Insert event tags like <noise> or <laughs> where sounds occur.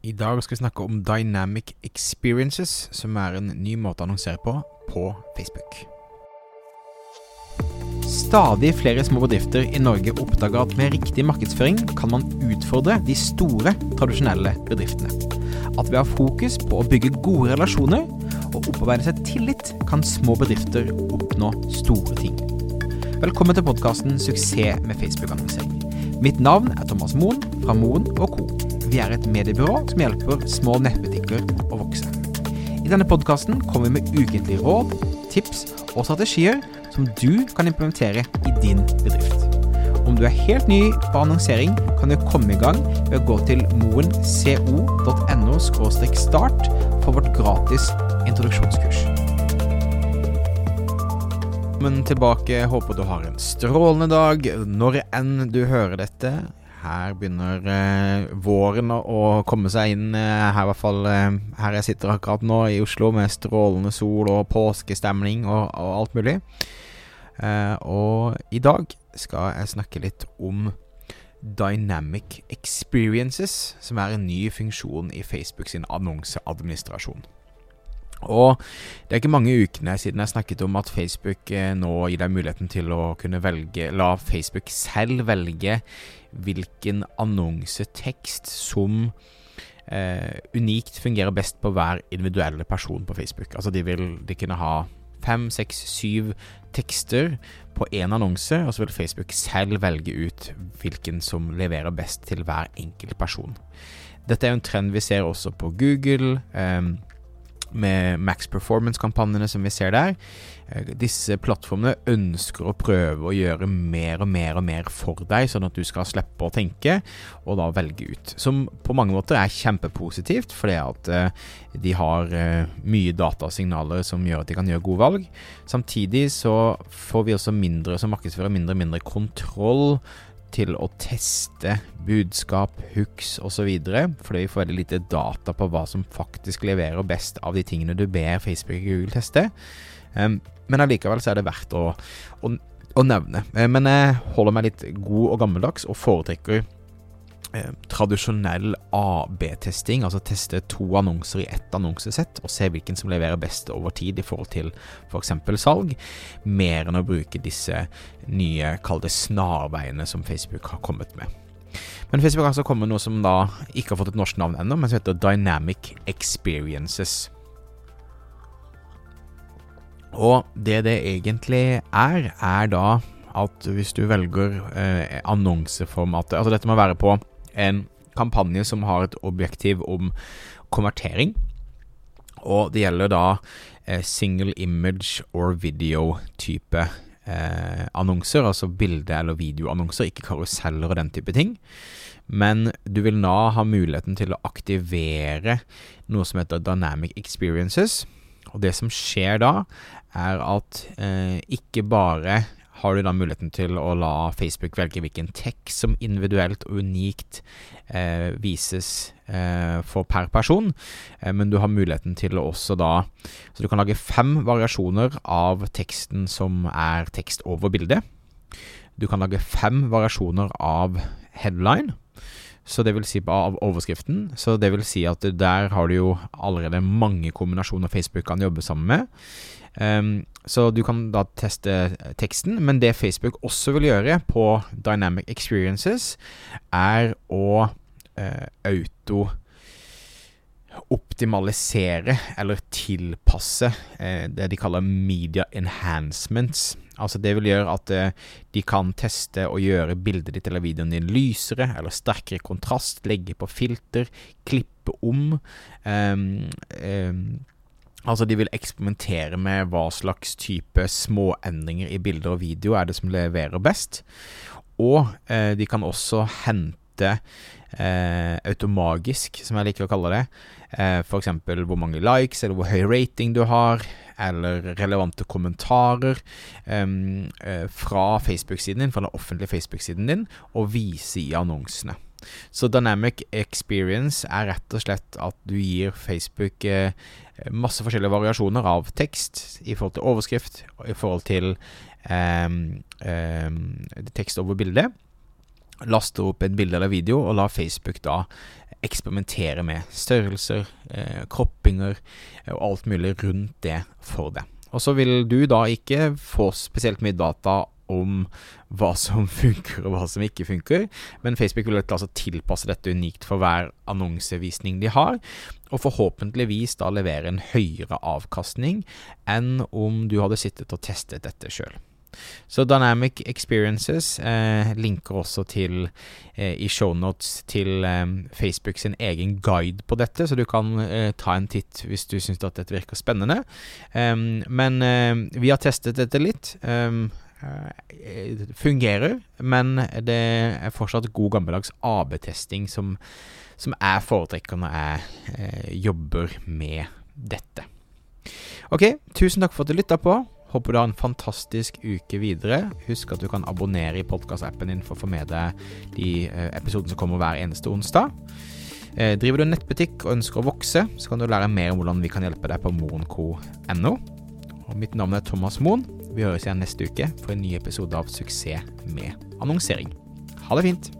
I dag skal vi snakke om Dynamic Experiences, som er en ny måte å annonsere på på Facebook. Stadig flere små bedrifter i Norge oppdager at med riktig markedsføring kan man utfordre de store, tradisjonelle bedriftene. At ved å ha fokus på å bygge gode relasjoner og opparbeide seg tillit, kan små bedrifter oppnå store ting. Velkommen til podkasten 'Suksess med Facebook-annonsering'. Mitt navn er Thomas Moen fra Moen Co. Vi er et mediebyrå som hjelper små nettbutikker å vokse. I denne podkasten kommer vi med ukentlige råd, tips og strategier som du kan implementere i din bedrift. Om du er helt ny på annonsering, kan du komme i gang ved å gå til moenco.no start for vårt gratis introduksjonskurs. Velkommen tilbake. Håper du har en strålende dag når enn du hører dette. Her begynner eh, våren å, komme seg inn, eh, her i hvert fall eh, her jeg sitter akkurat nå i Oslo, med strålende sol og påskestemning og, og alt mulig. Eh, og i dag skal jeg snakke litt om Dynamic Experiences, som er en ny funksjon i Facebook sin annonseadministrasjon. Og det er ikke mange ukene siden jeg snakket om at Facebook eh, nå gir deg muligheten til å kunne velge La Facebook selv velge hvilken annonsetekst som eh, unikt fungerer best på hver individuelle person på Facebook. Altså de vil de kunne ha fem, seks, syv tekster på én annonse, og så vil Facebook selv velge ut hvilken som leverer best til hver enkelt person. Dette er en trend vi ser også på Google. Eh, med Max Performance-kampanjene som vi ser der. Disse plattformene ønsker å prøve å gjøre mer og mer og mer for deg, sånn at du skal slippe å tenke, og da velge ut. Som på mange måter er kjempepositivt, fordi at de har mye datasignaler som gjør at de kan gjøre gode valg. Samtidig så får vi også mindre, som markedsfører, mindre og mindre kontroll til å teste budskap, hooks osv. Fordi vi får veldig lite data på hva som faktisk leverer best av de tingene du ber Facebook og Google teste. Um, men allikevel så er det verdt å, å, å nevne. Um, men jeg holder meg litt god og gammeldags og foretrekker Eh, tradisjonell AB-testing, altså teste to annonser i ett annonsesett og se hvilken som leverer best over tid i forhold til f.eks. For salg, mer enn å bruke disse nye, kall det snarveiene som Facebook har kommet med. Men Facebook har altså kommet med noe som da ikke har fått et norsk navn ennå, men som heter Dynamic Experiences. Og det det egentlig er, er da at hvis du velger eh, annonseformatet Altså dette må være på en kampanje som har et objektiv om konvertering. Og det gjelder da eh, single image or video-type eh, annonser, altså bilde- eller videoannonser, ikke karuseller og den type ting. Men du vil da ha muligheten til å aktivere noe som heter Dynamic Experiences. Og det som skjer da, er at eh, ikke bare har du da muligheten til å la Facebook velge hvilken tekst som individuelt og unikt eh, vises eh, for per person, eh, men du har muligheten til å også da Så du kan lage fem variasjoner av teksten som er tekst over bildet. Du kan lage fem variasjoner av headline. Så det vil si av overskriften. Så det vil si at der har du jo allerede mange kombinasjoner Facebook kan jobbe sammen med. Um, så du kan da teste teksten, men det Facebook også vil gjøre på Dynamic Experiences, er å uh, auto optimalisere eller tilpasse eh, det de kaller media enhancements. Altså Det vil gjøre at eh, de kan teste og gjøre bildet ditt eller videoen din lysere eller sterkere kontrast, legge på filter, klippe om. Eh, Altså, de vil eksperimentere med hva slags type småendringer i bilder og video er det som leverer best. Og eh, de kan også hente eh, automagisk, som jeg liker å kalle det, eh, f.eks. hvor mange likes, eller hvor høy rating du har, eller relevante kommentarer eh, fra Facebook-siden din, fra den offentlige Facebook-siden din, og vise i annonsene. Så Dynamic Experience er rett og slett at du gir Facebook eh, masse forskjellige variasjoner av tekst i forhold til overskrift, i forhold til eh, eh, tekst over bilde. Laste opp et bilde eller video, og la Facebook da eksperimentere med størrelser, eh, kroppinger eh, og alt mulig rundt det for deg. Og så vil du da ikke få spesielt mye data om hva som <laughs> funker og hva som ikke funker, men Facebook vil altså tilpasse dette unikt for hver annonsevisning de har, og forhåpentligvis da levere en høyere avkastning enn om du hadde sittet og testet dette sjøl. Så Dynamic Experiences eh, linker også til eh, i shownotes til eh, Facebook sin egen guide på dette, så du kan eh, ta en titt hvis du syns at dette virker spennende. Um, men eh, vi har testet dette litt. Um, fungerer, men det er fortsatt god gammeldags AB-testing som, som jeg foretrekker når jeg eh, jobber med dette. Ok, tusen takk for at du lytta på. Håper du har en fantastisk uke videre. Husk at du kan abonnere i podkastappen din for å få med deg de eh, episodene som kommer hver eneste onsdag. Eh, driver du en nettbutikk og ønsker å vokse, så kan du lære mer om hvordan vi kan hjelpe deg på moenco.no. Mitt navn er Thomas Moen. Vi høres igjen neste uke for en ny episode av Suksess med annonsering. Ha det fint!